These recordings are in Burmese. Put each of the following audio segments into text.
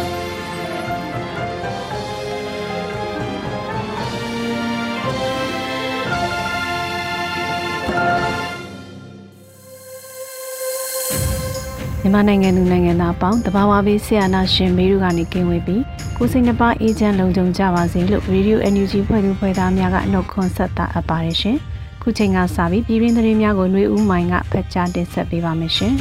။ မြန်မာနိုင်ငံသူနိုင်ငံသားအပေါင်းတဘာဝဘေးဆရာနာရှင်မေးတို့ကနေကင်းဝေးပြီးကိုစိတ်နှပါအေးချမ်းလုံခြုံကြပါစေလို့ Radio NUG ဖွဲ့သူဖွဲ့သားများကနှုတ်ခွန်းဆက်တာအပ်ပါတယ်ရှင်။ခုချိန်ကစပြီးပြည်တွင်းသတင်းများကိုຫນွေဦးမိုင်ကဖတ်ကြားတင်ဆက်ပေးပါမယ်ရှင်။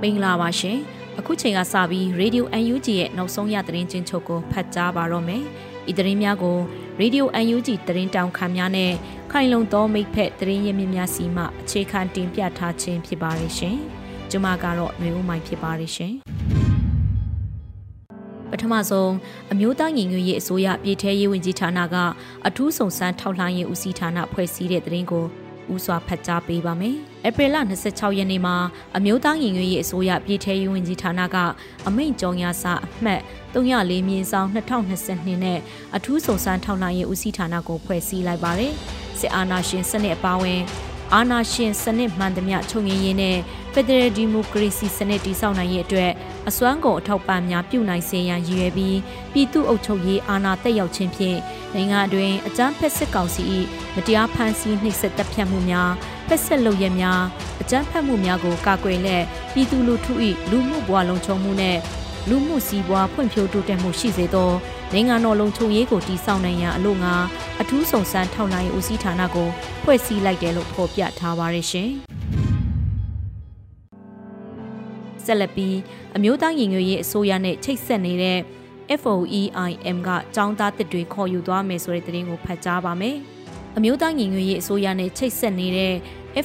မင်္ဂလာပါရှင်။အခုချိန်ကစပြီး Radio UNG ရဲ့နောက်ဆုံးရသတင်းချင်းချုပ်ကိုဖတ်ကြားပါတော့မယ်။ ဤသတင်းများကို Radio UNG သတင်းတောင်ခံများနဲ့ခိုင်လုံသောမိဖက်သတင်းရင်းမြစ်များစီမှအခြေခံတင်ပြထားခြင်းဖြစ်ပါရဲ့ရှင်။ကျွန်မကတော့မျိုးဦးမိုင်ဖြစ်ပါရဲ့ရှင်။ပထမဆုံးအမျိုးသားညီညွတ်ရေးအစိုးရပြည်ထရေးဝန်ကြီးဌာနကအထူးစုံစမ်းထောက်လှမ်းရေးဦးစီးဌာနဖွဲ့စည်းတဲ့သတင်းကို ဦးစွာဖတ်ကြားပေးပါမယ်။ဧပြီလ26ရက်နေ့မှာအမျိုးသားညီညွတ်ရေးအစိုးရပြည်ထရေးဝန်ကြီးဌာနကအမိန့်ကြော်ညာစာအမှတ်304မြင်းဆောင်2022နဲ့အထူးစုံစမ်းထောက်လှမ်းရေးဦးစီးဌာနကိုဖွဲ့စည်းလိုက်ပါတယ်။စစ်အာဏာရှင်စနစ်အပါအဝင်အာဏာရှင်စနစ်မှန်သမျှချုပ်ငြိမ်းရေးနဲ့ဖက်ဒရယ်ဒီမိုကရေစီစနစ်တည်ဆောက်နိုင်ရေးအတွက် အစွမ်းကုန်အထောက်ပံ့များပြုနိုင်စေရန်ရည်ရွယ်ပြီးပြည်သူ့အုပ်ချုပ်ရေးအာဏာတက်ရောက်ခြင်းဖြင့်နိုင်ငံအတွင်းအကြမ်းဖက်စစ်ကောင်စီ၏မတရားဖန်ဆီးနှိပ်စက်တပ်ဖြတ်မှုများဖက်ဆက်လုပ်ရများအကြမ်းဖက်မှုများကိုကာကွယ်လက်ပြည်သူလူထု၏လူမှုဘဝလုံခြုံမှုနဲ့လူမှုစီးပွားဖွံ့ဖြိုးတိုးတက်မှုရှိစေသောနိုင်ငံတော်လုံခြုံရေးကိုတည်ဆောက်နိုင်ရန်အလို့ငါအထူးစုံစမ်းထောက်လှမ်းရေးဦးစီးဌာနကိုဖွဲ့စည်းလိုက်တယ်လို့ဖော်ပြထားပါရရှင်။ ဆက်လက်ပြီးအမျိုးသားရင်ငွေရေးအစိုးရနဲ့ချိတ်ဆက်နေတဲ့ FOEIM ကចောင်းသားတစ်တွေခေါ်ယူသွားမယ်ဆိုတဲ့သတင်းကိုဖတ်ကြားပါမယ်။အမျိုးသားညီညွတ်ရေးအစိုးရနဲ့ချိတ်ဆက်နေတဲ့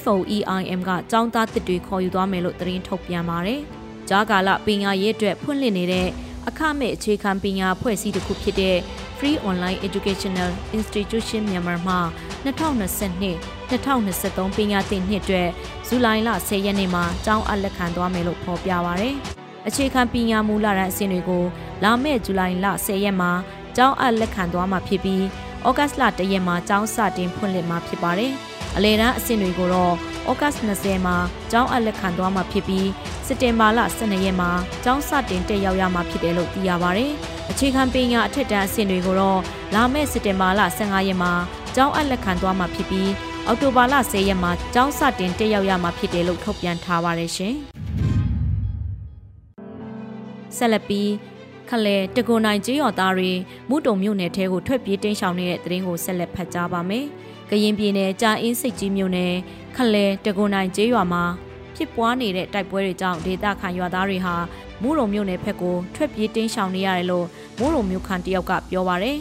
FOEIM ကចောင်းသားတစ်တွေခေါ်ယူသွားမယ်လို့သတင်းထုတ်ပြန်ပါတယ်။ကြားကာလပညာရေးအတွက်ဖွင့်လှစ်နေတဲ့အခမဲ့အခြေခံပညာဖွဲ့စည်းတစ်ခုဖြစ်တဲ့ Free Online Educational Institution Myanmar မှာ2022 2023ပညာသင်နှစ်အတွက်ဇူလိုင်လ10ရက်နေ့မှာကျောင်းအပ်လက်ခံသွားမယ်လို့ဖော်ပြပါရယ်။အခြေခံပညာမူလတန်းအဆင့်တွေကိုလာမယ့်ဇူလိုင်လ10ရက်မှာကျောင်းအပ်လက်ခံသွားမှာဖြစ်ပြီးဩဂတ်လ1ရက်မှာကျောင်းစတင်ဖွင့်လှစ်မှာဖြစ်ပါတယ်။အလယ်တန်းအဆင့်တွေကိုတော့ဩဂတ်20မှာကျောင်းအပ်လက်ခံသွားမှာဖြစ်ပြီးစက်တင်ဘာလ12ရက်မှာကျောင်းစတင်တက်ရောက်ရမှာဖြစ်တယ်လို့သိရပါတယ်။အခြေခံပညာအထက်တန်းအဆင့်တွေကိုတော့လာမယ့်စက်တင်ဘာလ15ရက်မှာကျောင်းအပ်လက်ခံသွားမှာဖြစ်ပြီး အောက်တိုဘာလ10ရက်မှာကျောင်းစတင်တက်ရောက်ရမှာဖြစ်တယ်လို့ထုတ်ပြန်ထားပါတယ်ရှင်။ဆက်လက်ပြီးခလဲတကွန်နိုင်ကျေးရွာသားတွေမုတုံမြို့နယ်ထဲကိုထွက်ပြေးတိမ်းရှောင်နေတဲ့သတင်းကိုဆက်လက်ဖတ်ကြားပါမယ်။ကရင်ပြည်နယ်ကြာအင်းစိတ်ကြီးမြို့နယ်ခလဲတကွန်နိုင်ကျေးရွာမှာဖြစ်ပွားနေတဲ့တိုက်ပွဲတွေကြောင့်ဒေသခံရွာသားတွေဟာမူးရုံမြို့နယ်ဘက်ကိုထွက်ပြေးတင်းရှောင်နေရတယ်လို့မူးရုံမြို့ခံတယောက်ကပြောပါရယ်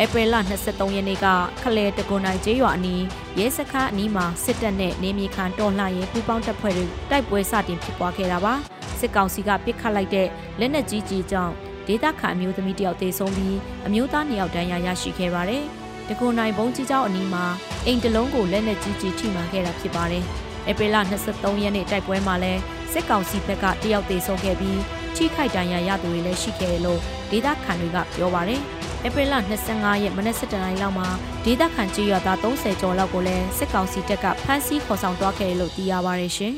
ဧပြီလ23ရက်နေ့ကခလဲတကွန်နိုင်ကျေးရွာအနီးရဲစခန်းအနီးမှာစစ်တပ်နဲ့နေမြေခံတော်လှန်ရေးပူးပေါင်းတပ်ဖွဲ့တွေတိုက်ပွဲစတင်ဖြစ်ပွားခဲ့တာပါစစ်ကောင်စီကပစ်ခတ်လိုက်တဲ့လက်နက်ကြီးကြီးကြောင့်ဒေသခံအမျိုးသမီးတယောက်သေဆုံးပြီးအမျိုးသား2ယောက်ဒဏ်ရာရရှိခဲ့ပါတယ်တကွန်နိုင်ဘုံကြီးကျောင်းအနီးမှာအိမ်တလုံးကိုလက်နက်ကြီးကြီးထိမှန်ခဲ့တာဖြစ်ပါတယ်ဧပြီလ23ရက်နေ့တိုက်ပွဲမှာလည်းစစ်ကောင်စီဘက်ကတယောက်သေဆုံးခဲ့ပြီး ထိခိုက်ဒဏ်ရာရသူတွေလည်းရှိခဲ့တယ်လို့ဒေသခံတွေကပြောပါတယ်။ဧပြီလ25ရက်မနက်7:00နာရီလောက်မှာဒေသခံကြေးရွာသား30ကျော်လောက်ကိုလည်းစစ်ကောင်စီတပ်ကဖမ်းဆီးခေါ်ဆောင်သွားခဲ့တယ်လို့သိရပါတယ်ရှင်။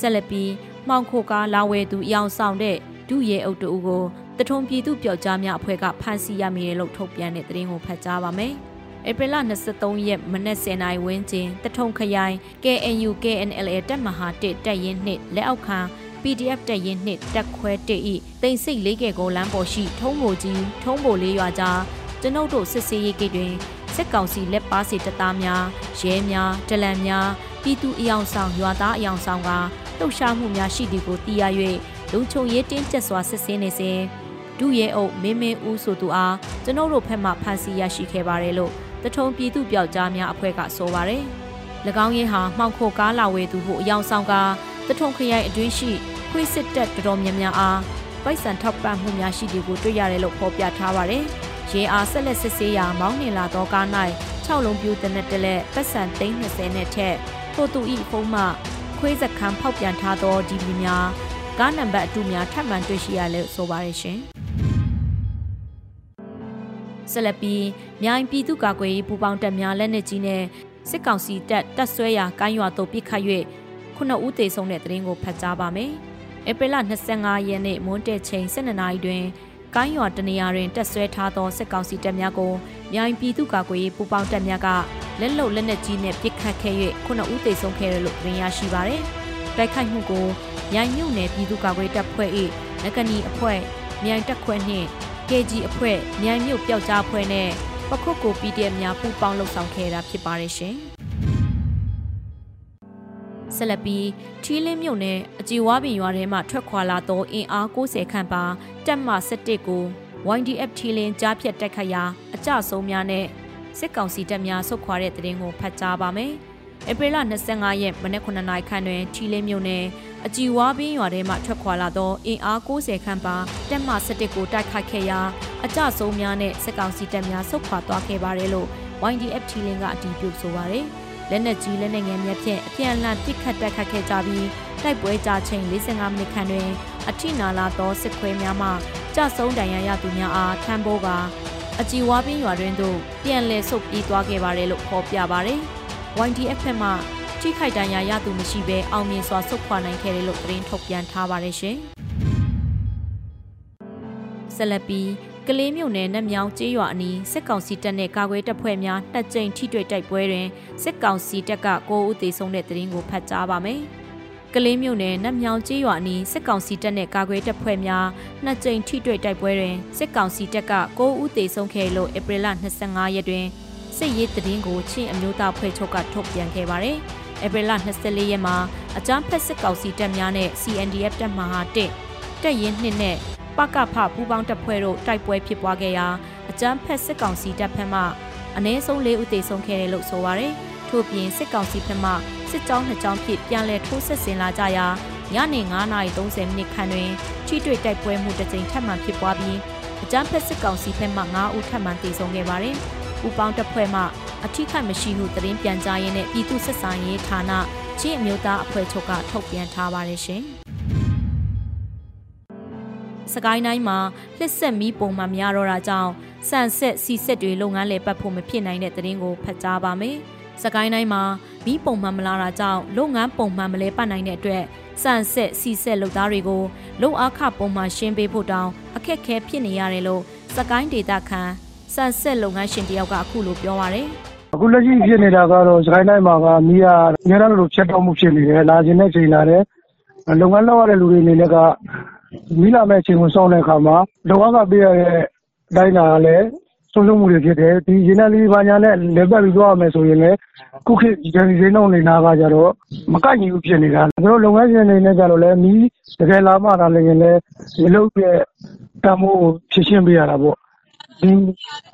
ဆက်လက်ပြီးမှောင်ခိုကားလာဝဲသူအယောင်ဆောင်တဲ့ဒုရဲအုပ်တူကိုတထုံပြည်သူပျောက်ကြားများအဖွဲ့ကဖမ်းဆီးရမိတယ်လို့ထုတ်ပြန်တဲ့သတင်းကိုဖတ်ကြားပါမယ်။ ဧပြီလ23ရက်မနက်10:00နာရီဝန်းကျင်တထုံခရိုင် KNU KNLA တပ်မဟာ1တပ်ရင်းနှင့်လက်အောက်ခံ PDF တပ်ရင်းနှင့်တက်ခွဲ1ဤတိမ်စိတ်လေးကဲကိုလမ်းပေါ်ရှိ ထုံးဘိုကြီးထုံးဘိုလေးရွာကြားကျွန်ုပ်တို့စစ်ဆေးရေးဂိတ်တွင်စစ်ကောင်စီလက်ပါစီတပ်သားများရဲများဒလန်များပြည်သူအယောင်ဆောင်ရွာသားအယောင်ဆောင်ကလှုပ်ရှားမှုများရှိသည်ကိုသိရ၍လုံခြုံရေးတင်းကျပ်စွာစစ်ဆေးနေစဉ်ဒုရဲအုပ်မင်းမင်းဦးဆိုသူအားကျွန်ုပ်တို့ဖက်မှဖမ်းဆီးရရှိခဲ့ပါတယ်လို့ တထုံပြည်သူပြောက်ကြားများအဖွဲ့ကဆိုပါတယ်။၎င်းရင်းဟာမှောင်ခိုကားလာဝဲသူဟုအယောင်ဆောင်ကတထုံခရိုင်အတွင်းရှိခွေးစစ်တပ်တော်များများအားပိုက်ဆံထောက်ပံ့မှုများရှိသည်ကိုတွေ့ရတယ်လို့ဖော်ပြထားပါတယ်။ရဲအားဆက်လက်စစ်ဆေးရာမောင်းနှင်လာသောကား၌6လုံးပြူတနက်တလက်ပတ်စံ320နဲ့ထက်ထို့သူ၏ဖုံးမှခွေးစခန်းဖောက်ပြန်ထားသောဒီပီများကားနံပါတ်အတူများထပ်မံတွေ့ရှိရလို့ဆိုပါရရှင်။ ဆက်လက်ပြီးမြိုင်ပြည်သူ့ကာကွယ်ရေးပူးပေါင်းတပ်များလက်နက်ကြီးနဲ့စစ်ကောင်စီတပ်တပ်ဆွဲရာကိုင်းရွာသို့ပစ်ခတ်၍ခုနှစ်ဦးသေဆုံးတဲ့တဲ့ရင်ကိုဖတ်ကြားပါမယ်။ဧပြီလ25ရက်နေ့မွန်းတဲ့ချိန်12နာရီတွင်ကိုင်းရွာတနေရာတွင်တက်ဆွဲထားသောစစ်ကောင်စီတပ်များကိုမြိုင်ပြည်သူ့ကာကွယ်ရေးပူးပေါင်းတပ်များကလက်လုံလက်နက်ကြီးနဲ့ပစ်ခတ်ခဲ့၍ခုနှစ်ဦးသေဆုံးခဲ့တယ်လို့သတင်းရရှိပါရယ်။တိုက်ခိုက်မှုကိုမြိုင်မြို့နယ်ပြည်သူ့ကာကွယ်တပ်ဖွဲ့၏နဂနီအဖွဲ့မြိုင်တပ်ခွဲနှင့် KG အဖွဲ့မြိုင်မြို့ပျောက်ကြားအဖွဲ့နဲ့ပခုတ်ကို PDF များပူးပေါင်းလှုပ်ဆောင်ခဲ့တာဖြစ်ပါတယ်ရှင်။ဆက်လက်ပြီးထီးလင်းမြို့နယ်အကြည်ဝါပင်ရွာထဲမှထွက်ခွာလာသောအင်အား90ခန့်ပါတက်မ17ကို YDF ထီးလင်းကြားဖြတ်တိုက်ခတ်ရာအကြဆုံးများနဲ့စစ်ကောင်စီတပ်များဆုတ်ခွာတဲ့တဲ့ရင်ကိုဖတ်ကြားပါမယ်။ဧပြီလ25ရက်မနက်9:00နာရီခန့်တွင်ထီးလင်းမြို့နယ် အကြည်ဝါပင်ရွာထဲမှထွက်ခွာလာသောအင်အား90ခန့်ပါတက်မ17ကိုတိုက်ခိုက်ခဲ့ရာအကြဆုံးများနဲ့စစ်ကောင်စီတပ်များဆုတ်ခွာသွားခဲ့ပါတယ်လို့ YDF ထီးလင်းကအတည်ပြုဆိုပါရယ်။လက်နက်ကြီးလက်နက်ငယ်များဖြင့်အပြန်အလှန်ပစ်ခတ်တိုက်ခတ်ခဲ့ကြပြီးတိုက်ပွဲကြာချိန်45မိနစ်ခန့်တွင်အထိနာလာသောစစ်ခွေးများမှကြဆုံးဒဏ်ရာရသူများအားထမ်းပိုးကအကြည်ဝါပင်းရွာတွင်သို့ပြန်လည်ဆုတ်ပြေးသွားခဲ့ပါတယ်လို့ဖော်ပြပါတယ်။ YDF ဘက်မှ ထိခိုက်ဒဏ်ရာရသူမရှိဘဲအောင်မြင်စွာဆုတ်ခွာနိုင်ခဲ့တယ်လို့သတင်းထုတ်ပြန်ထားပါတယ်ရှင်။ဆက်လက်ပြီးကလေးမြို့နယ်နတ်မြောင်ကျေးရွာအနီးစစ်ကောင်စီတပ်နဲ့ကာကွယ်တပ်ဖွဲ့များနှစ်ကြိမ်ထိတွေ့တိုက်ပွဲတွင်စစ်ကောင်စီတပ်က9ဦးသေဆုံးတဲ့တဲ့ရင်ကိုဖတ်ကြားပါမယ်။ကလေးမြို့နယ်နတ်မြောင်ကျေးရွာအနီးစစ်ကောင်စီတပ်နဲ့ကာကွယ်တပ်ဖွဲ့များနှစ်ကြိမ်ထိတွေ့တိုက်ပွဲတွင်စစ်ကောင်စီတပ်က9ဦးသေဆုံးခဲ့လို့ဧပြီလ25ရက်တွင်စစ်ရေးတည်င်းကိုချင်းအမျိုးသားဖွဲ့ချုပ်ကထုတ်ပြန်ခဲ့ပါတယ်။ ဧပြီလ24ရက်မှာအကြမ်းဖက်စစ်ကောင်စီတပ်များနဲ့ CNDF တပ်မှဟာ1တက်ရင်2နဲ့ပကဖပူးပေါင်းတပ်ဖွဲ့တို့တိုက်ပွဲဖြစ်ပွားခဲ့ရာအကြမ်းဖက်စစ်ကောင်စီတပ်ဖက်မှအနည်းဆုံး၄ဦးသေဆုံးခဲ့တယ်လို့ဆိုပါရယ်ထို့ပြင်စစ်ကောင်စီဖက်မှစစ်ကြောင်းနှစ်ကြောင်းဖြစ်ပြန်လည်ထိုးဆက်ဆင်လာကြရာညနေ9:30မိနစ်ခန့်တွင်ထိတွေ့တိုက်ပွဲမှုတစ်ကြိမ်ထပ်မံဖြစ်ပွားပြီးအကြမ်းဖက်စစ်ကောင်စီဖက်မှ9ဦးထပ်မံသေဆုံးခဲ့ပါတယ်။ပူပေါင်းတပ်ဖွဲ့မှ အထိခိုက်မရှိဟုသတင်းပြန်ကြားရင်းနဲ့ပြည်သူ့စစ်ဆိုင်ရေးဌာနချင်းအမျိုးသားအဖွဲ့ချုပ်ကထုတ်ပြန်ထားပါတယ်ရှင်။စကိုင်းတိုင်းမှာလက်ဆက်မီးပုံမှန်များတော့တာကြောင့်ဆန်ဆက်စီဆက်တွေလုပ်ငန်းလည်ပတ်ဖို့မဖြစ်နိုင်တဲ့သတင်းကိုဖတ်ကြားပါမယ်။စကိုင်းတိုင်းမှာမီးပုံမှန်မလာတာကြောင့်လုပ်ငန်းပုံမှန်မလဲပတ်နိုင်တဲ့အတွက်ဆန်ဆက်စီဆက်လုပ်သားတွေကိုလုံအားခပုံမှန်ရှင်းပေးဖို့တောင်းအခက်ခဲဖြစ်နေရတယ်လို့စကိုင်းဒေတာခန် ဆန်ဆက်လုပ်ငန်းရှင်တယောက်ကအခုလိုပြောပါရယ်အခုလက်ရှိဖြစ်နေတာကတော့စကိုင်းတိုင်းမှာကမီးကအများအားလို့ဖြတ်တောက်မှုဖြစ်နေတယ်လာခြင်းနဲ့ချိန်လာတယ်လုပ်ငန်းလုပ်ရတဲ့လူတွေအနေနဲ့ကမီးလာမဲ့အချိန်ကိုစောင့်တဲ့အခါမှာလုပ်အားကပေးရတဲ့အတိုင်းတာကလည်းဆုံးရှုံးမှုတွေဖြစ်တယ်ဒီရေနံလေးဘာညာနဲ့လဲပတ်ပြီးသွားရမယ်ဆိုရင်လည်းခုခေတ်ဒီဈေးနှုန်းနေနာကကြတော့မကိုက်ညီဘူးဖြစ်နေတာကျွန်တော်လုပ်ငန်းရှင်တွေနဲ့ကြတော့လည်းမီးတကယ်လာမှသာလည်းလည်းမလုပ်တဲ့တမိုးကိုဖြစ်ရှင်းပေးရတာပေါ့ဒီ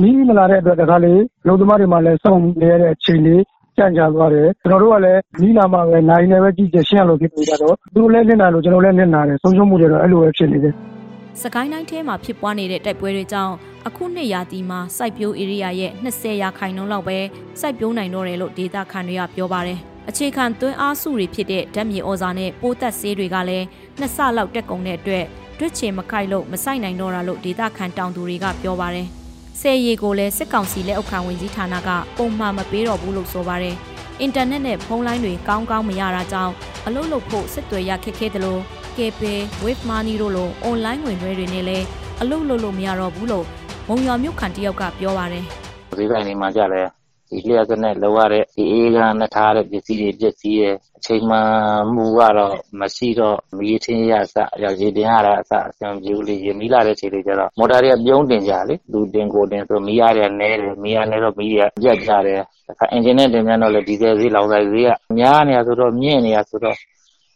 မီးမလာတဲ့အတွက်တခါလေလုံသမားတွေမှလည်းစောင့်နေရတဲ့အချိန်လေးကြံ့ကြာသွားတယ်ကျွန်တော်တို့ကလည်းမီးလာမှပဲနိုင်နေပဲကြည့်ချင်ရှင်းလို့ဖြစ်နေကြတော့သူတို့လည်းနစ်နာလို့ကျွန်တော်လည်းနစ်နာတယ်ဆုံးရှုံးမှုတွေတော့အဲ့လိုပဲဖြစ်နေတယ်စကိုင်းတိုင်းထဲမှာဖြစ်ပွားနေတဲ့တိုက်ပွဲတွေကြောင့်အခုနှစ်ရာသီမှာစိုက်ပျိုးဧရိယာရဲ့20ရာခိုင်နှုန်းလောက်ပဲစိုက်ပျိုးနိုင်တော့တယ်လို့ဒေတာခန်တွေကပြောပါတယ်။အခြေခံသွင်းအားစုတွေဖြစ်တဲ့ဓာတ်မြေဩဇာနဲ့ပိုးသက်ဆေးတွေကလည်းနှစ်ဆလောက်တက်ကုန်တဲ့အတွက် တွစ်ချေမခိုက်လို့မဆိုင်နိုင်တော့တာလို့ဒေတာခန်တောင်သူတွေကပြောပါတယ်။ဆယ်ရီကိုလည်းစစ်ကောင်စီလက်အောက်ခံဝင်ကြီးဌာနကပုံမှန်မပေးတော့ဘူးလို့ဆိုပါတယ်။အင်တာနက်နဲ့ဖုန်းလိုင်းတွေကောင်းကောင်းမရတာကြောင့်အလုပ်လုပ်ဖို့စစ်တွေရခက်ခဲတယ်လို့ KPay, Wave Money တို့လို online ငွေလွှဲတွေနဲ့လည်းအလုပ်လုပ်လို့မရတော့ဘူးလို့မုံရွာမြို့ခံတယောက်ကပြောပါတယ်။ဈေးဆိုင်တွေမှာကြလဲဈ ဒီလျှက်စနဲ့လောရတဲ့ဒီအေးကနဲ့ထားတဲ့ပစ္စည်းတွေပစ္စည်းရဲ့အချိန်မှမှုကတော့မရှိတော့မီးထင်းရအစရောက်ရေတင်ရတာအစအဆင်ပြေလို့ရေမီးလာတဲ့ချိန်တွေကျတော့မော်တာတွေကပြုံးတင်ကြလေလူတင်ကိုတင်ဆိုမီးရတဲ့နဲတယ်မီးရနဲတော့မီးရပြတ်ကြတယ်အင်ဂျင်နဲ့တင်ပြန်တော့လေဒီဇယ်ဈေးလောင်စာဈေးကများနေရဆိုတော့မြင့်နေရဆိုတော့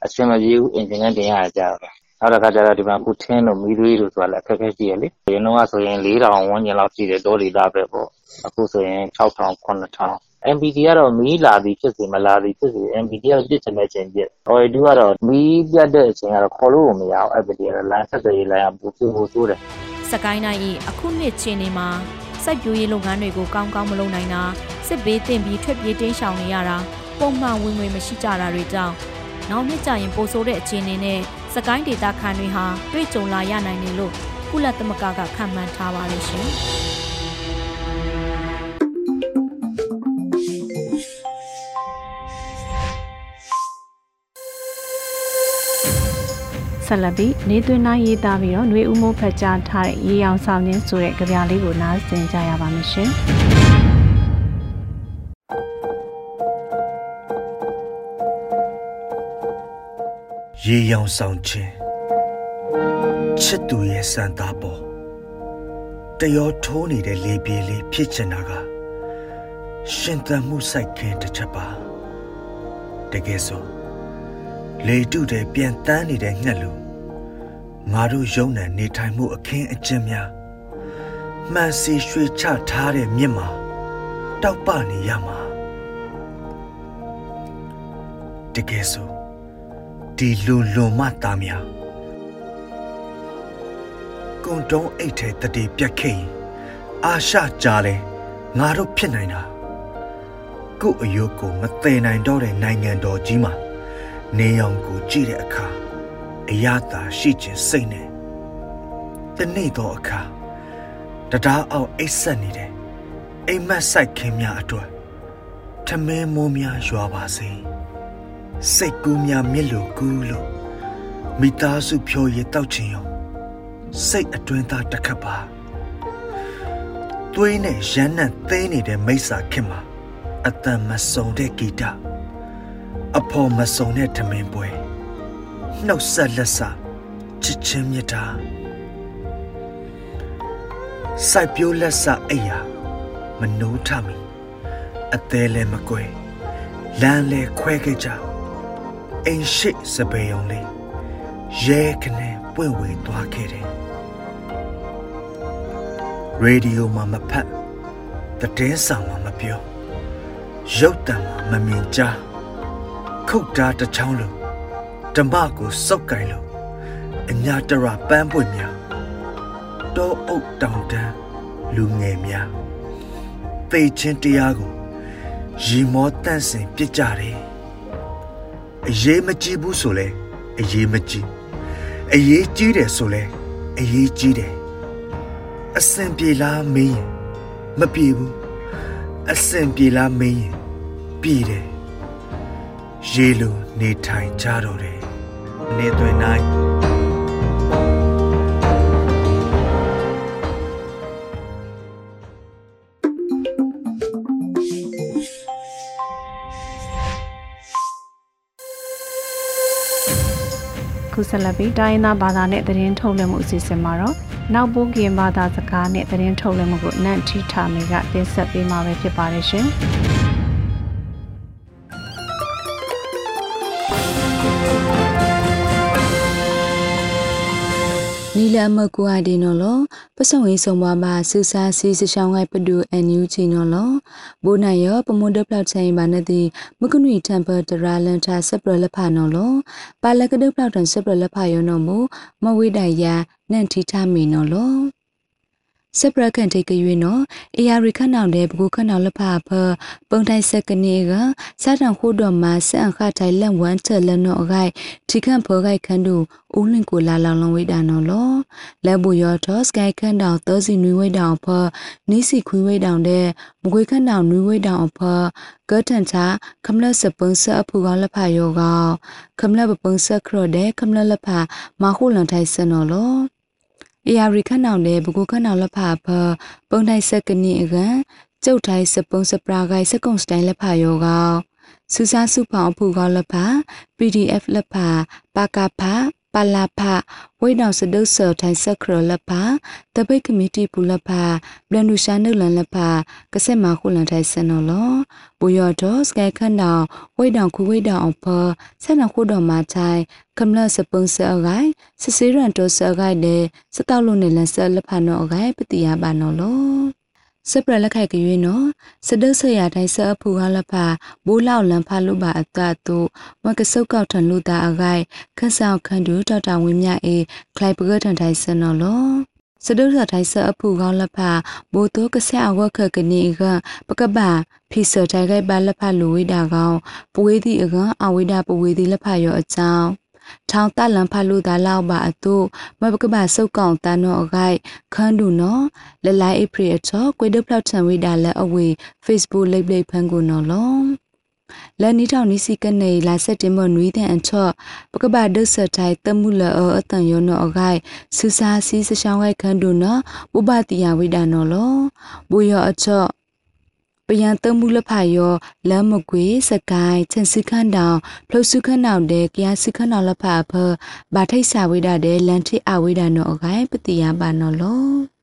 အဆင်မပြေဘူးအင်ဂျင်နဲ့တင်ရကြတော့နောက်တစ်ခါကျတော့ဒီမှာခုထင်းတို့မီးသွေးတို့ဆိုတာလည်းအခက်အခဲရှိရလေ။ရင်တော့ဆိုရင်4000ဝန်းကျင်လောက်ရှိတယ်တောဒေသပဲပေါ့။ အခုဆိုရင်6000 9000 MPT ကတော့မီးလာသည်ဖြစ်စေမလာသည်ဖြစ်စေ MPT ကပြစ်ချင်တဲ့အချိန်ပြစ်။ OA2 ကတော့မီးပြတ်တဲ့အချိန်ကတော့ခေါ်လို့မရအောင် MPT ကတော့လိုင်းဆက်သွယ်ရေးလိုင်းကပူပူပူဆိုးတယ်။စကိုင်းတိုင်း၏အခုနှစ်ချင်းနေမှာစိုက်ပျိုးရေးလုပ်ငန်းတွေကိုကောင်းကောင်းမလုပ်နိုင်တာစစ်ဘေးတင်ပြီးထွက်ပြေးတင်းရှောင်နေရတာပုံမှန်ဝင်ငွေမရှိကြတာတွေကြောင့်နောက်နှစ်ကျရင်ပိုဆိုးတဲ့အခြေအနေနဲ့စကိုင်းဒေတာခံတွေဟာတွေ့ကြုံလာရနိုင်တယ်လို့ကုလသမဂ္ဂကခန့်မှန်းထားပါတယ်ရှင်။ ဆက်လက်ပြီးနေသွင်းနိုင်ရေးသားပြီးတော့ຫນွေဦးမိုးဖက်ကြားထားတဲ့ရေရောင်ဆောင်ခြင်းဆိုတဲ့ကြပြလေးကိုနားဆင်ကြရပါမယ်ရှင်။ရေရောင်ဆောင်ခြင်းချစ်သူရဲ့စံသားပေါ်တရောထိုးနေတဲ့လေပြေးလေးဖြစ်ချင်တာကရှင်သန်မှုစိုက်ခင်းတစ်ချက်ပါတကယ်ဆို လေတုတဲ့ပြန်တန်းနေတဲ့ငှက်လူငါတို့ယုံနံနေထိုင်မှုအခင်းအကျင်းများမှန်စီရွှေချထားတဲ့မြစ်မှာတောက်ပနေရမှာတကယ်ဆိုဒီလွန်လွန်မှသားများကုံတုံးအိတ်ထဲတတိပြက်ခဲ့ရင်အာရှကြားလဲငါတို့ဖြစ်နိုင်တာကို့အယုတ်ကိုမသိနိုင်တော့တဲ့နိုင်ငံတော်ကြီးမှာ နေအောင်ကိုကြည့်တဲ့အခါအရသာရှိခြင်းစိတ်နဲ့တနေ့တော့အခါတရားအောင်အိတ်ဆက်နေတယ်အိမ်မက်ဆိုင်ခင်းများအတွက်ထမင်းမိုးများရွာပါစေ။စိတ်ကူးများမြစ်လိုကူးလို့မိသားစုဖြောရည်တောက်ချင်ရောစိတ်အတွင်းသားတစ်ခတ်ပါသွေးနဲ့ရမ်းနံ့သိမ်းနေတဲ့မိစ္ဆာခင်မှာအတန်မစုံတဲ့ဂီတ အဖော်မစုံတဲ့ထမင်းပွဲနှုတ်ဆက်လက်စာချစ်ချင်းမြတ်တာစိုက်ပြိုးလက်စာအိယာမနိုးထမီအသေးလည်းမကွယ်လမ်းလဲခွဲခဲ့ကြအိမ်ရှိစပယ်ုံလေးရဲခနဲ့ပွင့်ဝေသွားခဲ့တယ်ရေဒီယိုမှာမဖတ်တည်င်းဆောင်မှာမပြောရုပ်တံမှာမမြင်ကြား ခုတ်တာတစ်ချောင်းလုံးဓမ္မကိုစုပ်ကင်လို့အညာတရပန်းပွင့်များတောအုပ်တောင်တန်းလူငယ်များသိချင်းတရားကိုရီမောတန့်စင်ပြစ်ကြတယ်အရေးမကြီးဘူးဆိုလဲအရေးမကြီးအရေးကြီးတယ်ဆိုလဲအရေးကြီးတယ်အစင်ပြေလားမင်းရင်မပြေဘူးအစင်ပြေလားမင်းရင်ပြေတယ် ရေလိုနေထိုင်ကြတော့တယ်နေသွင်းနိုင်ခုဆက်လက်ပြီးတိုင်းသားဘာသာနဲ့သတင်းထုတ်လွှင့်မှုအစီအစဉ်မှာတော့နောက်ပိုးကင်ဘာသာစကားနဲ့သတင်းထုတ်လွှင့်မှုကိုနန့်ထီထာမေကတင်ဆက်ပေးမှာပဲဖြစ်ပါတယ်ရှင်။ လမကွာဒီနော်လောပစုံဝေးဆုံပါမှာစူစာစီစချောင်းကပဒူအန်ယူချီနော်လောဘိုးနိုင်ရောပမွန်ဒပလောက်ချိုင်ပါနေသည်မကုနီတမ်ပဒရာလန်တာဆပ်ပရလဖာနော်လောပါလကဒပလောက်တန်ဆပ်ပရလဖာယောနော်မူမဝိဒယာနန်တီထားမီနော်လော စပရကန်တေကရွေနော်အေယာရီခနောင်တဲ့ဘကူခနောင်လဖာဖပုံတိုင်စကနီကစားတန်ခိုးတော်မှာစန်ခတိုင်လန်ဝမ်ချက်လနော်အခိုက်ထိခန့်ဖောခိုက်ခန်းတူဦးလင်ကိုလာလောင်လောင်ဝိဒါနော်လောလက်ဘူယောတော့စကိုက်ခန်းတောင်သောစီနွေဝိတောင်ဖနီးစီခွေးဝိတောင်တဲ့မကွေခန်းတောင်နွေဝိတောင်ဖကတန်ချာခမလစပုံစအဖူကလဖာယောကခမလပပုံစခရတဲ့ခမလလဖာမခုလန်ထိုင်စနော်လော အေယာရီခန့်နောင်တဲ့ဘကူခန့်နောင်လဖာဖပုံတိုင်ဆက်ကနီအကန်ကျုပ်ထိုင်စပုံစပရာဂိုင်စကုံစတိုင်လက်ဖာယောကောစူစာစုဖောင်ဖူကောလက်ဖာ PDF လက်ဖာပါကဖာ ပလာဖာဝိဒောင်စဒုဆာထိုင်စခရလဖာတပိတ်ကမတီပူလဖာဘလန်ဒူရှာနုလန်လဖာကစက်မခုလန်ထိုင်စနော်လောပူယောတော့စကဲခန်နောင်ဝိဒောင်ခုဝိဒောင်အဖဆက်နခုတော်မှာထိုင်ကမလစပုံစအဂိုင်စစေရန်တော့စအဂိုင်တဲ့စတောက်လုံးနဲ့လန်ဆလဖာနော်အဂိုင်ပတိယပါနော်လော စပရလက်ခိုက်ကရွေးနော်စဒုဆရာတိုင်းဆအဖူဟာလဖာဘိုးလောက်လန်ဖာလူပါအတတုမကဆုတ်ကောက်ထန်လူတာအဂိုင်ခက်ဆောင်ခန်တူတော်တာဝင်းမြအေခလိုက်ပကထန်တိုင်းစနော်လောစဒုဆတိုင်းဆအဖူကောင်းလဖာဘိုတိုကဆက်အဝခကနေကပကပဖီဆတိုင်ခိုက်ပါလဖာလူဝိတာကောင်းပဝေးသည့်အကအဝိတာပဝေးသည့်လဖာရောအကြောင်း ထောင်တလန်ဖလူဒါလောက်ပါအတုမဘကဘာစုတ်ကောင်တန်တော့အခိုက်ခန်းဒူနော်လလိုက်အပရီအချောကွေဒဖလောက်ချန်ဝိဒါလက်အဝေ Facebook လိပ်လိပ်ဖန်ကိုနော်လောလန်နီထောင်နီစီကနေလာဆက်တင်မနွီတဲ့အချော့ပကဘာဒုဆထိုင်တမှုလအအတန်ယောနောအခိုက်စူစာစီစရှောင်းခိုက်ခန်းဒူနော်ပုပတိယဝိဒါနော်လောဘူယောအချော့ ပယံတမှုလဖယောလမ်းမကွေစကိုင်းချန်စခန်းတောင်ဖလုစုခန်းတောင်တဲ့ကရစခန်းတောင်လဖဖဘာထိတ်စာဝိဒတဲ့လန်ထိအဝိဒနောအကိုင်ပတိယပါနော်လော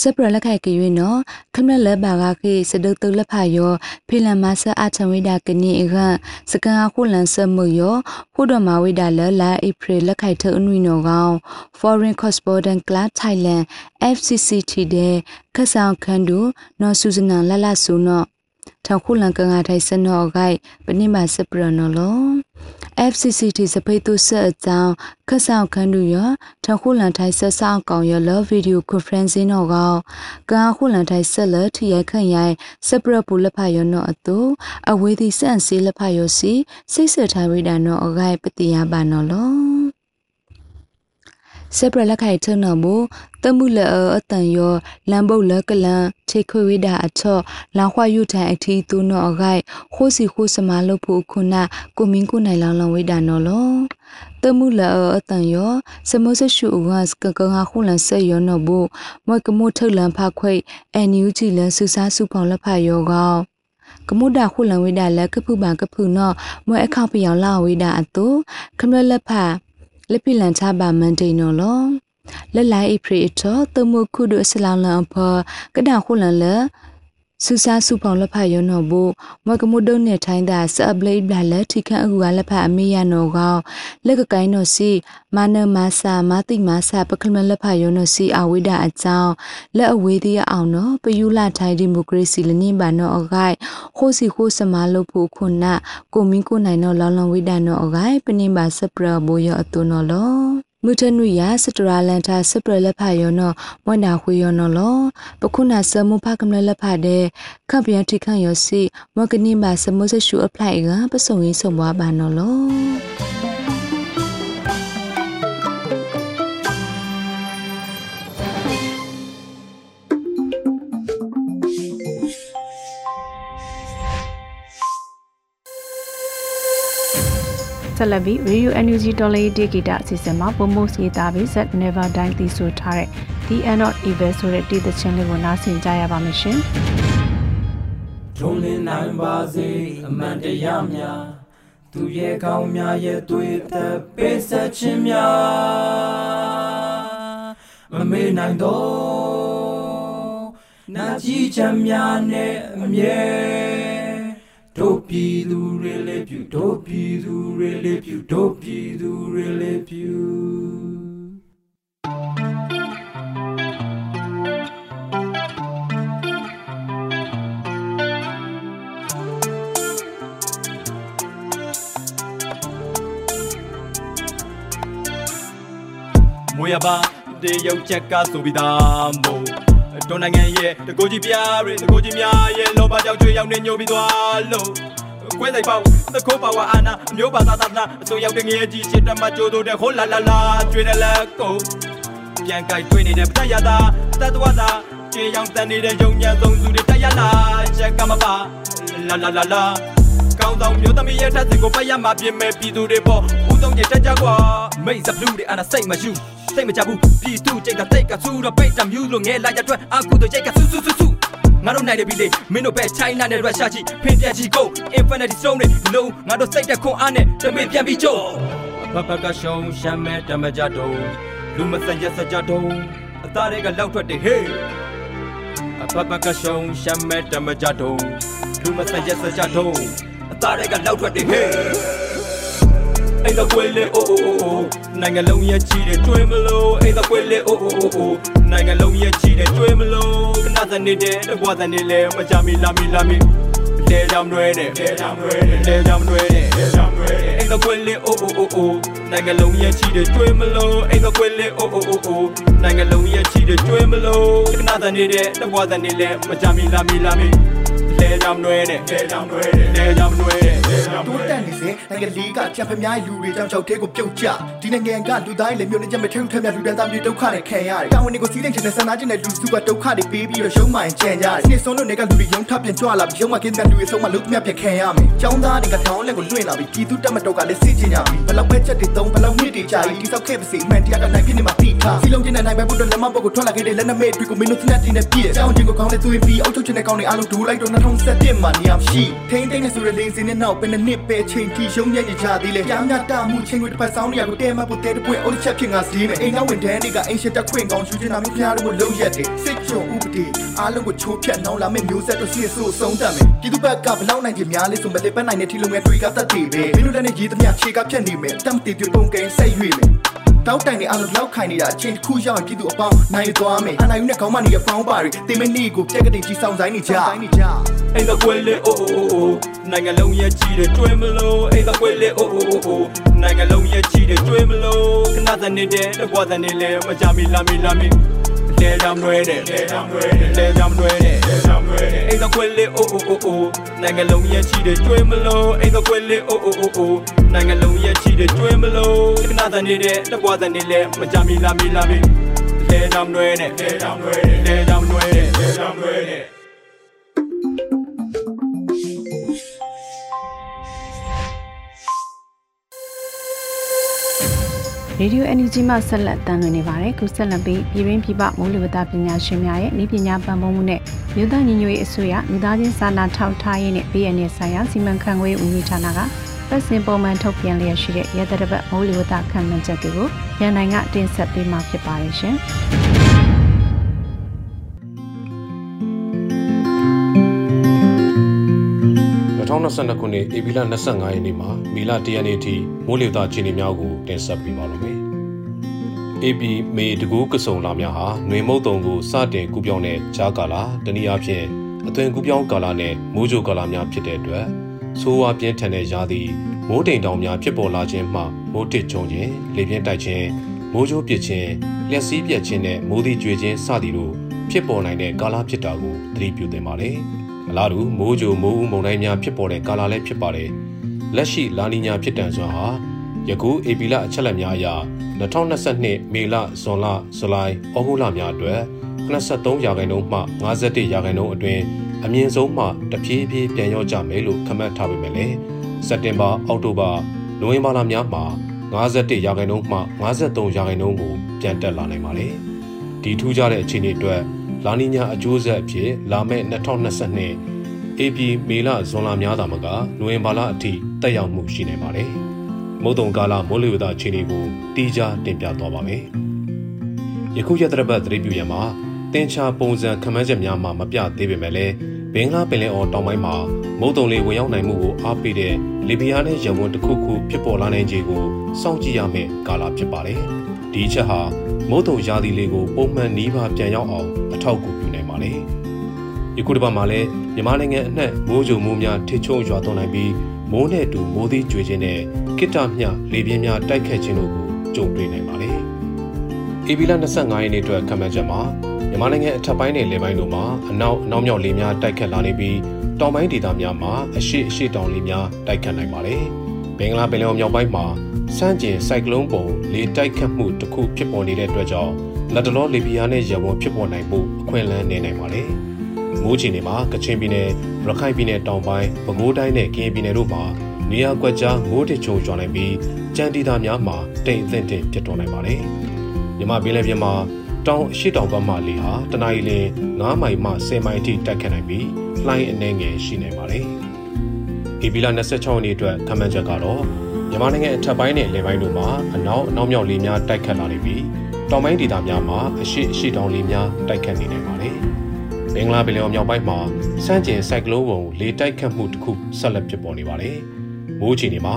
စပရလက်ခိုက်ကြွေနော်ခမလက်ဘာကခေစဒုတ်တလက်ဖာယောဖိလန်မဆအချဝိဒါကနီအကစကန်အခုလန်ဆမယောခုဒမဝိဒါလလာဧပြီလက်ခိုက်ထအနွိနောကောင် Foreign Correspondent Club Thailand FCCT တဲ့ခဆောင်ခန်ဒူနော်ဆူဇနန်လလဆူနော်ထောက်ခုလန်ကန်ကထိုင်စနောဂိုက်ပနိမာစပရနော်လော FCCT စပိတ်သူဆက်အကြောင်းခက်ဆောင်ခန်းတူရထခုလန်ထိုင်ဆက်ဆောင်ကောင်ရလဗီဒီယိုကွန်ဖရင့်စင်းတော့ကောကာခုလန်ထိုင်ဆက်လထရခန့်ရိုင်စပရပူလက်ဖယောနောအတူအဝေးသည်စန့်စီလက်ဖယောစီစိတ်ဆက်ထားဝိဒါနောအဂိုင်ပတိယပါနော်လော စပရလက်ခိုင်ထုံနမူတမှုလအတန်ယောလမ်ဘုတ်လကလန်ချိခွေဝိဒါအချော့လောင်ခွယုထိုင်အထီသူနောအဂိုက်ခိုးစီခိုးစမလို့ဖို့ခုနကိုမင်းကိုနိုင်လောင်လောင်ဝိဒါနော်လောတမှုလအတန်ယောစမဆရှုဝတ်ကကဟာခုလန်ဆက်ယောနော်ဘူမွဲကမိုထုလန်ဖခွိအန်ယူဂျီလန်ဆူစားစုဖောင်လက်ဖယောကောကမုဒခုလန်ဝိဒါလကဖုပံကဖုနောမွဲအခောက်ပြောင်လာဝိဒါအတုခမလလက်ဖ လက်ပိလန်ချပါမန်တိနော်လောလက်လိုက်အဖရီတော့တမှုခုဒုဆလောင်လန်ဖကဒါခုလန်လ စူစာစုဖောင်လက်ဖယောနော်ဘူမကမှုဒုံနဲ့ထိုင်းတာဆပ်ဘလိတ်ဘလာလက်ထိခန့်အခုကလက်ဖအမေရနော်ကောလက်ကကိုင်းနော်စီမာနမဆာမာတိမဆာပကလမလက်ဖယောနော်စီအဝိဒအကြောင်းလက်အဝေးသေးအောင်နော်ပယူလာထိုင်းဒီမိုကရေစီလနင်းပါနော်အဂိုက်ခိုးစီခိုးစမလို့ဖို့ခုနကိုမင်းကိုနိုင်နော်လောင်လောင်ဝိဒနော်အဂိုက်ပနိပါစပရဘူရအတုနော်လော မုထနုယစတရာလန်တာစပရလက်ဖာယောနောမွန်နာခွေယောနောလောပခုနာစမုဖကမလလက်ဖာတဲ့ခပ်ပြန်ထိခန့်ယောစီမကနိမာစမုစရှုအပလိုက်ကပစုံရေးဆုံပွားပါနော်လော ဆက်လက်ပြီး Radio NUG တော်လေးတေဂီတာအစီအစဉ်မှာပုံမို့ရေးသားပြီး Set Never Die တည်ဆိုထားတဲ့ The End of Evil ဆိုတဲ့တည်သချင်းလေးကိုနားဆင်ကြရပါမယ်ရှင်။ထုံးလင်းနိုင်ပါစေအမှန်တရားများသူရဲ့ကောင်းများရဲ့တွေ့တဲ့ပေးဆက်ခြင်းများမမေ့နိုင်တော့နာကြည့်ချမ်းများနဲ့အမြဲ တို့ပြည်သူတွေလေးပြုတို့ပြည်သူတွေလေးပြုတို့ပြည်သူတွေလေးပြုမွေရပါတေရုပ်ချက်ကဆိုပြီးသားမို့ တော်နိုင်ငံရဲ့တကိုကြီးပြားတွေတကိုကြီးများရဲ့လောဘကြောင့်ချွေရောက်နေညိုပြီးသွားလို့ခွဲလိုက်ပေါ့သခိုးပါဝါအာနာအမျိုးပါသာသာနာအစိုးရောက်တဲ့ငယ်ကြီးချစ်တမကြိုးတို့တဲ့ခိုးလာလာလာကျွေးတယ်လက်ကိုပြန်ကြိုက်တွေ့နေတဲ့ပတရတာတတ်တော်တာကျေရောင်တန်နေတဲ့ယုံညံဆုံးစုတွေတက်ရလာချက်ကမပါလာလာလာလာကောင်းဆောင်မျိုးသမီးရဲ့ထက်စင်ကိုပတ်ရမှာပြင်မဲ့ပြည်သူတွေပေါ့ဦးဆုံးကြီးတက်ကြကွာမိတ်စပလူတွေအာနာစိတ်မရှိ စိတ်မကြဘူးပြည်သူကြိတ်ကတိတ်ကဆူတော့ပိတ်တမျိုးလို့ငဲလာရအတွက်အခုတော့ကြိတ်ကဆူဆူဆူဆူငငါတို့နိုင်တယ်ပြီလေမင်းတို့ပဲ China နဲ့ Russia ကြီးဖင်ပြန်ချီကုန် Infinity Stone တွေလုံးငါတို့စိတ်တဲ့ခွန်အားနဲ့တမင်ပြန်ပြီးကြုံဘဘကရှုံးရှမ်းမဲ့တမကြတော့လူမစံရက်စကြတော့အသားတွေကလောက်ထွက်တယ်ဟေးအဘဘကရှုံးရှမ်းမဲ့တမကြတော့လူမစံရက်စကြတော့အသားတွေကလောက်ထွက်တယ်ဟေး အိမ်တော့ကွေးလေအိုးအိုးအိုးနိုင်ငံလုံးရဲ့ချီတဲ့တွင်မလို့အိမ်တော့ကွေးလေအိုးအိုးအိုးအိုးနိုင်ငံလုံးရဲ့ချီတဲ့တွင်မလို့ခဏစနေတဲ့တကွာစနေလေမကြမီလာမီလာမီလေကြောင်ရွယ်တဲ့လေကြောင်ရွယ်တဲ့လေကြောင်ရွယ်တဲ့လေကြောင်ရွယ်တဲ့အိမ်တော့ကွေးလေအိုးအိုးအိုးအိုးနိုင်ငံလုံးရဲ့ချီတဲ့တွင်မလို့အိမ်တော့ကွေးလေအိုးအိုးအိုးအိုးနိုင်ငံလုံးရဲ့ချီတဲ့တွင်မလို့ခဏစနေတဲ့တကွာစနေလေမကြမီလာမီလာမီ လေကြောင်ရွယ်တဲ့လေကြောင်ရွယ်တဲ့လေကြောင်ရွယ်တဲ့လေကြောင်ရွယ်တိုးတက်နေစဉ်နိုင်ငံလေးကကြံဖများလူတွေကြောင့်ကြောက်တဲ့ကိုပြုတ်ကျဒီနိုင်ငံကလူသားတွေလည်းမျိုးနဲ့ကြမထုံထက်မြလူတန်းသားမျိုးဒုက္ခနဲ့ခံရတယ်တာဝန်တွေကိုစီးတဲ့ချင်တဲ့ဆန္ဒကျင်တဲ့လူစုကဒုက္ခတွေပေးပြီးတော့ရုံးမှန်ကြံကြတယ်နေ့ဆုံးလို့နေကလူတွေရုံးထပ်ပြန်ကြွလာပြီးရုံးမှကင်းတဲ့လူတွေဆုံးမလုံးမြတ်ပြန်ခံရမယ်ចောင်းသားတွေကတောင်းလက်ကိုလွှင့်လာပြီးပြည်သူတက်မတော်ကလည်းစစ်ချင်ကြပြီဘလောက်ပဲချက်တွေသုံးဘလောက်မြင့်တွေကြာပြီးတိဆောက်ခဲ့ပါစေအမှန်တရားကနိုင်ပြနေမှာတိထားစီလုံးချင်းတဲ့နိုင်ပဲဘုဒ္ဓလက်မပုတ်ကိုထွက်လာခဲ့တဲ့လက်နက်မဲ့တွေကိုမင်းတို့သနက်တင်နဲ့ပြည့်ចောင်းချင်းကိုကောင်းတဲ့သွေးပြီးအုပ်ချုပ်ချင်တဲ့ကောင်းတွေအားလုံးဒူလိုက်တော့2017မှာနေရာရှိထိန်းသိမ်းနေဆိုတဲ့လေးစင်းနဲ့နောက်ပဲနှစ်ပဲချိန်တီရုံးညံ့ကြသေးလေပြောင်းမြတာမှုချင်းကိုတစ်ပတ်ဆောင်နေရကိုတဲမဖို့တဲတပွင့်အိုးချက်ဖြစ်ငါစည်းမယ်အိမ်ကဝင်တန်းတွေကအင်ရှက်တက်ခွင့်ကောင်းယူချင်တာမျိုးဖျားတို့လုံးရက်တယ်စစ်ချုံဥပဒေအားလုံးကိုချိုးဖြတ်နှောင်းလာမယ့်မျိုးဆက်တို့စစ်ဆိုးဆုံးတတ်မယ်ပြည်သူဘက်ကဘလောက်နိုင်ကြများလဲဆိုမလေးပန်းနိုင်တဲ့ထီလုံးငယ်တွေကတတ်တည်ပဲမင်းတို့လည်းရေးသမျှခြေကဖြတ်နေမယ်တမ်တီပြပုံကဲဆက်ရွေ့မယ် တောက်တိုင်နေအားလုံးလောက်ခိုင်နေတာအချင်းတစ်ခုရောက်ရင်ပြည်သူအပေါင်းနိုင်သွားမယ်အနာယူနဲ့ခေါင်းမနေရပေါင်းပါတွေတင်မနေကိုပြက်ကတိကြီးဆောင်ဆိုင်နေကြအိမ်တော့ကွယ်လေအိုးအိုးအိုးနိုင်ငံလုံးရဲ့ကြီးတဲ့တွင်မလို့အိမ်တော့ကွယ်လေအိုးအိုးအိုးနိုင်ငံလုံးရဲ့ကြီးတဲ့တွင်မလို့ခဏစနေတဲ့တကွာစနေလေမကြမီလာမီလာမီလေကြောင်ရွယ်တဲ့လေကြောင်ရွယ်တဲ့လေကြောင်ရွယ်တဲ့လေကြောင်ရွယ်တဲ့ အိမ်တော့ကွယ်လေအိုးအိုးအိုးအိုးနိုင်ငံလုံးရဲ့ကြီးတဲ့တွင်မလို့အိမ်တော့ကွယ်လေအိုးအိုးအိုးအိုးနိုင်ငံလုံးရဲ့ကြီးတဲ့တွင်မလို့ခဏစနေတဲ့တကွာစနေလေမကြမီလာမီလာမီလေကြောင်ရွယ်တဲ့လေကြောင်ရွယ်တဲ့လေကြောင်ရွယ်တဲ့လေကြောင်ရွယ် ရေဒီယို NUG မှဆက်လက်တမ်းလွှင့်နေပါတယ်ခုဆက်လက်ပြီးပြည်ရင်းပြည်ပမိုးလေဝသပညာရှင်များရဲ့ဤပညာပံ့ပိုးမှုနဲ့မြို့သားညီညွတ်ရေးအစိုးရမြို့သားချင်းစာနာထောက်ထားရေးနဲ့ BNN ဆိုင်ရာစီမံခန့်ခွဲဦးစီးဌာနကပတ်စဉ်ပုံမှန်ထုတ်ပြန်လျက်ရှိတဲ့ရဲတရပတ်မိုးလေဝသခန့်မှန်းချက်တွေကိုရန်နိုင်ကတင်ဆက်ပေးမှာဖြစ်ပါတယ်ရှင် 2022ခုနှစ်ဧပြီလ25ရက်နေ့မှာမီလ1ရက်နေ့အထိမိုးလေဝသအခြေအနေများကိုတင်ဆက်ပေးပါရမယ်။ AB မေတကူကစုံလာများဟာຫນွေမုတ်တုံကိုစတင်ကူးပြောင်းတဲ့ဂျာကာလာတနည်းအားဖြင့်အသွင်ကူးပြောင်းကာလာနဲ့မိုးကြိုကာလာများဖြစ်တဲ့အတွက်ဆိုးဝါးပြင်းထန်တဲ့ရာသီမိုးတိမ်တောင်များဖြစ်ပေါ်လာခြင်းမှမိုးတစ်ချုံခြင်းလေပြင်းတိုက်ခြင်းမိုးကြိုးပစ်ခြင်းလျှက်စီးပြက်ခြင်းနဲ့မိုးသီးကြွေခြင်းစသည်တို့ဖြစ်ပေါ်နိုင်တဲ့ကာလဖြစ်တာကိုသတိပြုသင့်ပါတယ်။ အလားတူမိုးကြိုမိုးဦးမုန်တိုင်းများဖြစ်ပေါ်တဲ့ကာလလည်းဖြစ်ပါတယ်။လက်ရှိလာနီညာဖြစ်တန်စွာဟာယခုဧပြီလအချက်လက်များအရ2022မေလဇွန်လဇူလိုင်ဩဂုတ်လများအတွက်83ရာခိုင်နှုန်းမှ51ရာခိုင်နှုန်းအတွင်းအမြင့်ဆုံးမှတဖြည်းဖြည်းပြန်ရော့ကြမယ်လို့ခန့်မှန်းထားပေမဲ့လည်းစက်တင်ဘာအောက်တိုဘာနိုဝင်ဘာလများမှာ51ရာခိုင်နှုန်းမှ53ရာခိုင်နှုန်းကိုပြန်တက်လာနိုင်ပါတယ်။ဒီထူးခြားတဲ့အခြေအနေအတွက် လာနီညာအကျိုးဆက်အဖြစ်လာမယ့်2022 AP မေလဇွန်လများသာမကနိုဝင်ဘာလအထိတက်ရောက်မှုရှိနေပါတယ်။မုတ်တုံကာလမိုးလေဝသအခြေအနေကိုတီးခြားတင်ပြသွားပါမယ်။ယခုရက်သတ္တပတ်သတိပြုရမှာတင်ချာပုံစံခမန်းချက်များမှာမပြသေးပေမဲ့လည်းဘင်္ဂလားပင်လယ်အော်တောင်ပိုင်းမှာမုတ်တုံလေးဝင်ရောက်နိုင်မှုကိုအားပေးတဲ့လီဘီယာနဲ့ယမန်တစ်ခုခုဖြစ်ပေါ်လာနိုင်ခြေကိုစောင့်ကြည့်ရမယ့်ကာလဖြစ်ပါတယ်။ဒီချက်ဟာ မုတ်တုံရာသီလေးကိုပုံမှန်နီးပါးပြန်ရောက်အောင်အထောက်အကူပြုနိုင်ပါလေ။ယခုတစ်ပတ်မှာလည်းမြန်မာနိုင်ငံအနှံ့မိုးကြုံမိုးများထိချုံရွာသွန်းနိုင်ပြီးမိုးနဲ့အတူမိုးသီးကြွေခြင်းနဲ့ကိတ္တမြလေပြင်းများတိုက်ခတ်ခြင်းတို့ကိုကြုံတွေ့နိုင်ပါလေ။ဧပြီလ25ရက်နေ့အတွက်ခန့်မှန်းချက်မှာမြန်မာနိုင်ငံအထက်ပိုင်းနဲ့လေပိုင်းတို့မှာအနောက်အနောက်မြောက်လေများတိုက်ခတ်လာနေပြီးတောင်ပိုင်းဒေသများမှာအရှိအရှိတောင်လေများတိုက်ခတ်နိုင်ပါတယ်။ ဘင်္ဂလားပင်လယ်အော်မြောက်ပိုင်းမှာစမ်းကျင်စိုက်ကလုန်းပုံလေတိုက်ခတ်မှုတစ်ခုဖြစ်ပေါ်နေတဲ့အတွက်ကြောင့်လက်တလောလီဘီယာနဲ့ရဝန်းဖြစ်ပေါ်နိုင်မှုအခွင့်အလမ်းနေနိုင်ပါတယ်။မိုးချင်တွေမှာကချင်ပြည်နယ်ရခိုင်ပြည်နယ်တောင်ပိုင်းပဲခူးတိုင်းနဲ့ကရင်ပြည်နယ်တို့မှာနေရာကွက်ကြားမိုးထချုံကျွာနိုင်ပြီးကြံတီတာများမှာတိမ်အသင့်တင်ဖြစ်တော်နိုင်ပါတယ်။မြမပင်လယ်ပြင်မှာတတောင်အရှိတောင်ဘက်မှလေဟာတနအီလ9မိုင်မှ10မိုင်အထိတိုက်ခတ်နိုင်ပြီးလှိုင်းအနှဲငယ်ရှိနေပါတ ယ်။ဧပြီလ26ရက်နေ့အတွက်ခန့်မှန်းချက်ကတော့မြန်မာနိုင်ငံအထက်ပိုင်းနဲ့လေပိုင်းတို့မှာအနောက်အနောက်မြောက်လေများတိုက်ခတ်လာနေပြီးတောင်ပိုင်းဒေသများမှာအရှိအရှိတောင်လေများတိုက်ခတ်နေနိုင်ပါတယ်။မင်္ဂလာပင်လယ်မြောက်ပိုင်းမှာစန့်ကျင်စိုက်ကလုန်းပုံလေတိုက်ခတ်မှုတစ်ခုဆက်လက်ဖြစ်ပေါ်နေပါတယ်။မိုးချီနေမှာ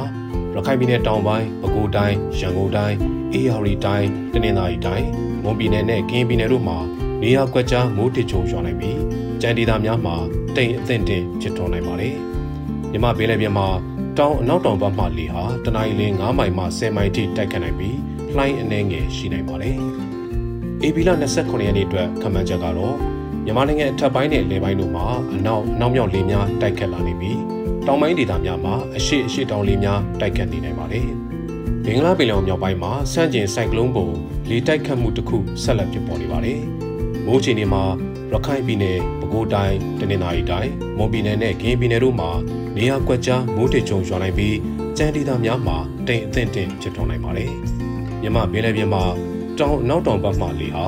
ရခိုင်ပြည်နယ်တောင်ပိုင်းပဲခူးတိုင်းရန်ကုန်တိုင်းအေရရီတိုင်းတနင်္သာရီတိုင်းမွန်ပြည်နယ်နဲ့ကရင်ပြည်နယ်တို့မှာနေရာကွက်ကြားမိုးထစ်ချုံရွာနိုင်ပြီးကြံဒေသများမှာတိမ်အထင်တင်ဖြစ်ထွန်းနိုင်ပါတယ်။ မြမဘေးလည်းပြမှာတောင်အနောက်တောင်ဘက်မှလေဟာတနအီလ9မိုင်မှ10မိုင်ထိတိုက်ခတ်နိုင်ပြီးလှိုင်းအနှဲငယ်ရှိနိုင်ပါတယ်။ AB လ29ရက်နေ့အတွက်ခန့်မှန်းချက်ကတော့မြန်မာနိုင်ငံအထက်ပိုင်းနဲ့လေပိုင်းတို့မှာအနောက်အနောက်မြောက်လေများတိုက်ခတ်လာနေပြီးတောင်ပိုင်းဒေသများမှာအရှိအရှိတောင်လေများတိုက်ခတ်နေနိုင်ပါတယ်။ဘင်္ဂလားပင်လယ်မြောက်ပိုင်းမှာစန့်ကျင်စိုက်ကလုန်းပုံလေတိုက်ခတ်မှုတစ်ခုဆက်လက်ဖြစ်ပေါ်နေပါတယ်။မိုးချီနေမှာရခိုင်ပြည်နယ်၊ပဲခူးတိုင်း၊တနင်္သာရီတိုင်း၊မွန်ပြည်နယ်နဲ့ကရင်ပြည်နယ်တို့မှာ နေရာကွက်ကြားမိုးထစ်ချုံရွာနိုင်ပြီးကြံဒေသများမှာတိမ်အထင်တင်ဖြစ်ထွန်းနိုင်ပါတယ်။မြမပင်လယ်ပြင်မှာတောင်နောက်တောင်ဘက်မှလေဟာ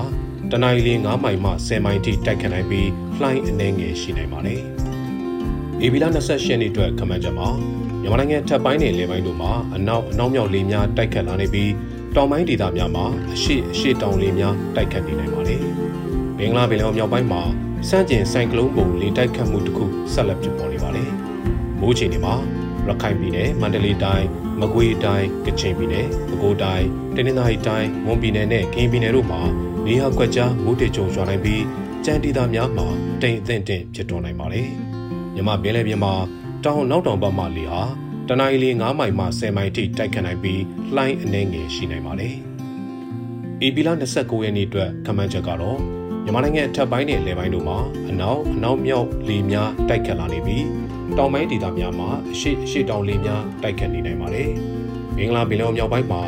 တနအီလ9မိုင်မှ10မိုင်ထိတိုက်ခတ်နိုင်ပြီးလှိုင်းအနှဲငယ်ရှိနိုင်ပါတယ်။ဧပြီလ28ရက်နေ့အတွက်ခန့်မှန်းချက်မှာမြန်မာနိုင်ငံထပ်ပိုင်းနယ်လေပိုင်းတို့မှာအနောက်အနောက်မြောက်လေများတိုက်ခတ်လာနေပြီးတောင်ပိုင်းဒေသများမှာအရှိအရှိတောင်လေများတိုက်ခတ်နေနိုင်ပါတယ်။ဘင်္ဂလားပင်လယ်မြောက်ပိုင်းမှာစန့်ကျင်ဆိုင်ကလုန်းပုံလေတိုက်ခတ်မှုတစ်ခုဆက်လက်ဖြစ်ပေါ်နေပါတယ်။ မိုးချိန်တွေမှာရခိုင်ပြည်နယ်မန္တလေးတိုင်းမကွေးတိုင်းကချင်ပြည်နယ်ပဲခူးတိုင်းတနင်္သာရီတိုင်းမွန်ပြည်နယ်နဲ့ကရင်ပြည်နယ်တို့မှာနေရာကွက်ကြားမိုးတေကြုံရွာနိုင်ပြီးကြံဒေသများမှာတိမ်အထင်တင်ဖြစ်ထွန်းနိုင်ပါတယ်။မြမပင်လယ်ပြင်မှာတောင်နောက်တောင်ဘက်မှလေဟာတနအီလ9မိုင်မှ10မိုင်ထိတိုက်ခတ်နိုင်ပြီးလှိုင်းအနှဲငယ်ရှိနိုင်ပါတယ်။ဧပြီလ29ရက်နေ့အတွက်ခန့်မှန်းချက်ကတော့မြန်မာနိုင်ငံအထက်ပိုင်းနဲ့လယ်ပိုင်းတို့မှာအနောက်အနောက်မြောက်လေများတိုက်ခတ်လာနေပြီး တောင်ပိုင်းဒေသများမှာအရှိအရှိတောင်လေများတိုက်ခတ်နေနိုင်ပါတယ်။မင်္ဂလာပင်လယ်မြောက်ပိုင်းမှာ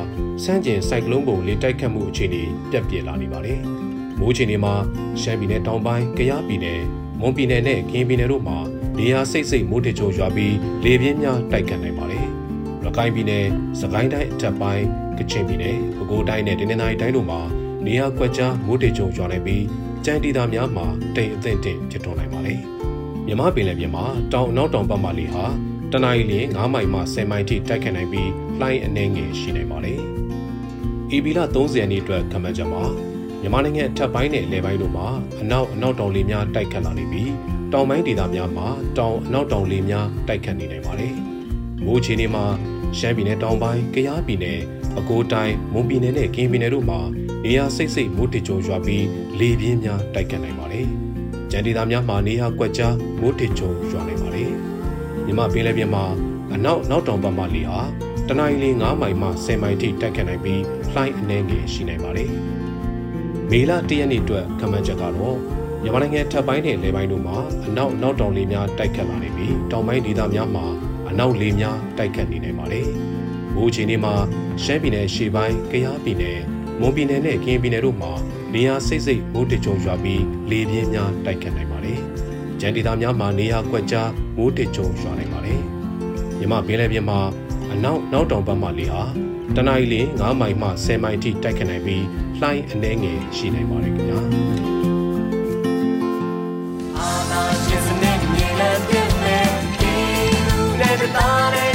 စန့်ကျင်စိုက်ကလုန်းပုံလေတိုက်ခတ်မှုအခြေအနေပြက်ပြက်လာနေပါတယ်။မိုးအခြေအနေမှာရှမ်းပြည်နယ်တောင်ပိုင်း၊ကယားပြည်နယ်၊မွန်ပြည်နယ်နဲ့ကရင်ပြည်နယ်တို့မှာနေရာစိတ်စိတ်မိုးထချုံရွာပြီးလေပြင်းများတိုက်ခတ်နိုင်ပါတယ်။ရခိုင်ပြည်နယ်၊စကိုင်းတိုင်းအထက်ပိုင်း၊ကချင်ပြည်နယ်၊ပဲခူးတိုင်းနဲ့တနင်္သာရီတိုင်းတို့မှာနေရာကွက်ကြားမိုးထချုံရွာနိုင်ပြီးကြံဒေသများမှာတိမ်အထင်တင်ဖြစ်ထွန်းနိုင်ပါတယ်။ မြမပင်လယ်ပြင်မှာတောင်အနောက်တောင်ဘက်မှလေဟာတနအီလ9မိုင်မှ10မိုင်ထိတိုက်ခတ်နိုင်ပြီးလှိုင်းအနှဲငယ်ရှိနိုင်ပါတယ်။ EB လ30ရက်နေ့အတွက်ခန့်မှန်းချက်မှာမြန်မာနိုင်ငံအထက်ပိုင်းနဲ့လယ်ပိုင်းတို့မှာအနောက်အနောက်တောင်လေများတိုက်ခတ်လာနေပြီးတောင်ပိုင်းဒေသများမှာတောင်အနောက်တောင်လေများတိုက်ခတ်နေနိုင်ပါတယ်။မိုးချီနေမှာရှမ်းပြည်နယ်တောင်ပိုင်း၊ကယားပြည်နယ်၊ပဲခူးတိုင်း၊မွန်ပြည်နယ်နဲ့ကရင်ပြည်နယ်တို့မှာနေရာစိတ်စိတ်မိုးတကြုံရွာပြီးလေပြင်းများတိုက်ခတ်နိုင်ပါတယ်။ ကြံဒေသများမှာနေရာကွက်ကြားမိုးတကြုံရွာနိုင်ပါတယ်။မြမပင်လယ်ပြင်မှာအနောက်နောက်တောင်ဘက်မှလေဟာတနအီလ9မိုင်မှ10မိုင်ထိတိုက်ခတ်နိုင်ပြီးလှိုင်းအနှဲငယ်ရှိနိုင်ပါတယ်။မေလ၁ရက်နေ့အတွက်ခန့်မှန်းချက်ကတော့မြန်မာနိုင်ငံထပ်ပိုင်းနဲ့လေပိုင်းတို့မှာအနောက်နောက်တောင်လေများတိုက်ခတ်လာနေပြီးတောင်ပိုင်းဒေသများမှာအနောက်လေများတိုက်ခတ်နေနိုင်ပါတယ်။မိုးချိန်တွေမှာရှမ်းပြည်နယ်ရှေ့ပိုင်း၊ကယားပြည်နယ်၊ မွန်ပြည်နယ်နဲ့ကရင်ပြည်နယ်တို့မှာနေရာစိတ်စိတ်မိုးတကြုံရွာပြီးလေပြင်းများတိုက်ခတ်နိုင်ပါတယ်။ကြံဒေသများမှာနေရာကွက်ကြားမိုးတကြုံရွာနိုင်ပါတယ်။မြမပင်လယ်ပြင်မှာအနောက်နောက်တောင်ဘက်မှလေဟာတနအီလ9မိုင်မှ10မိုင်ထိတိုက်ခတ်နိုင်ပြီးလှိုင်းအနှဲငယ်ရှိနိုင်ပါတယ်ခင်ဗျာ။ဒီ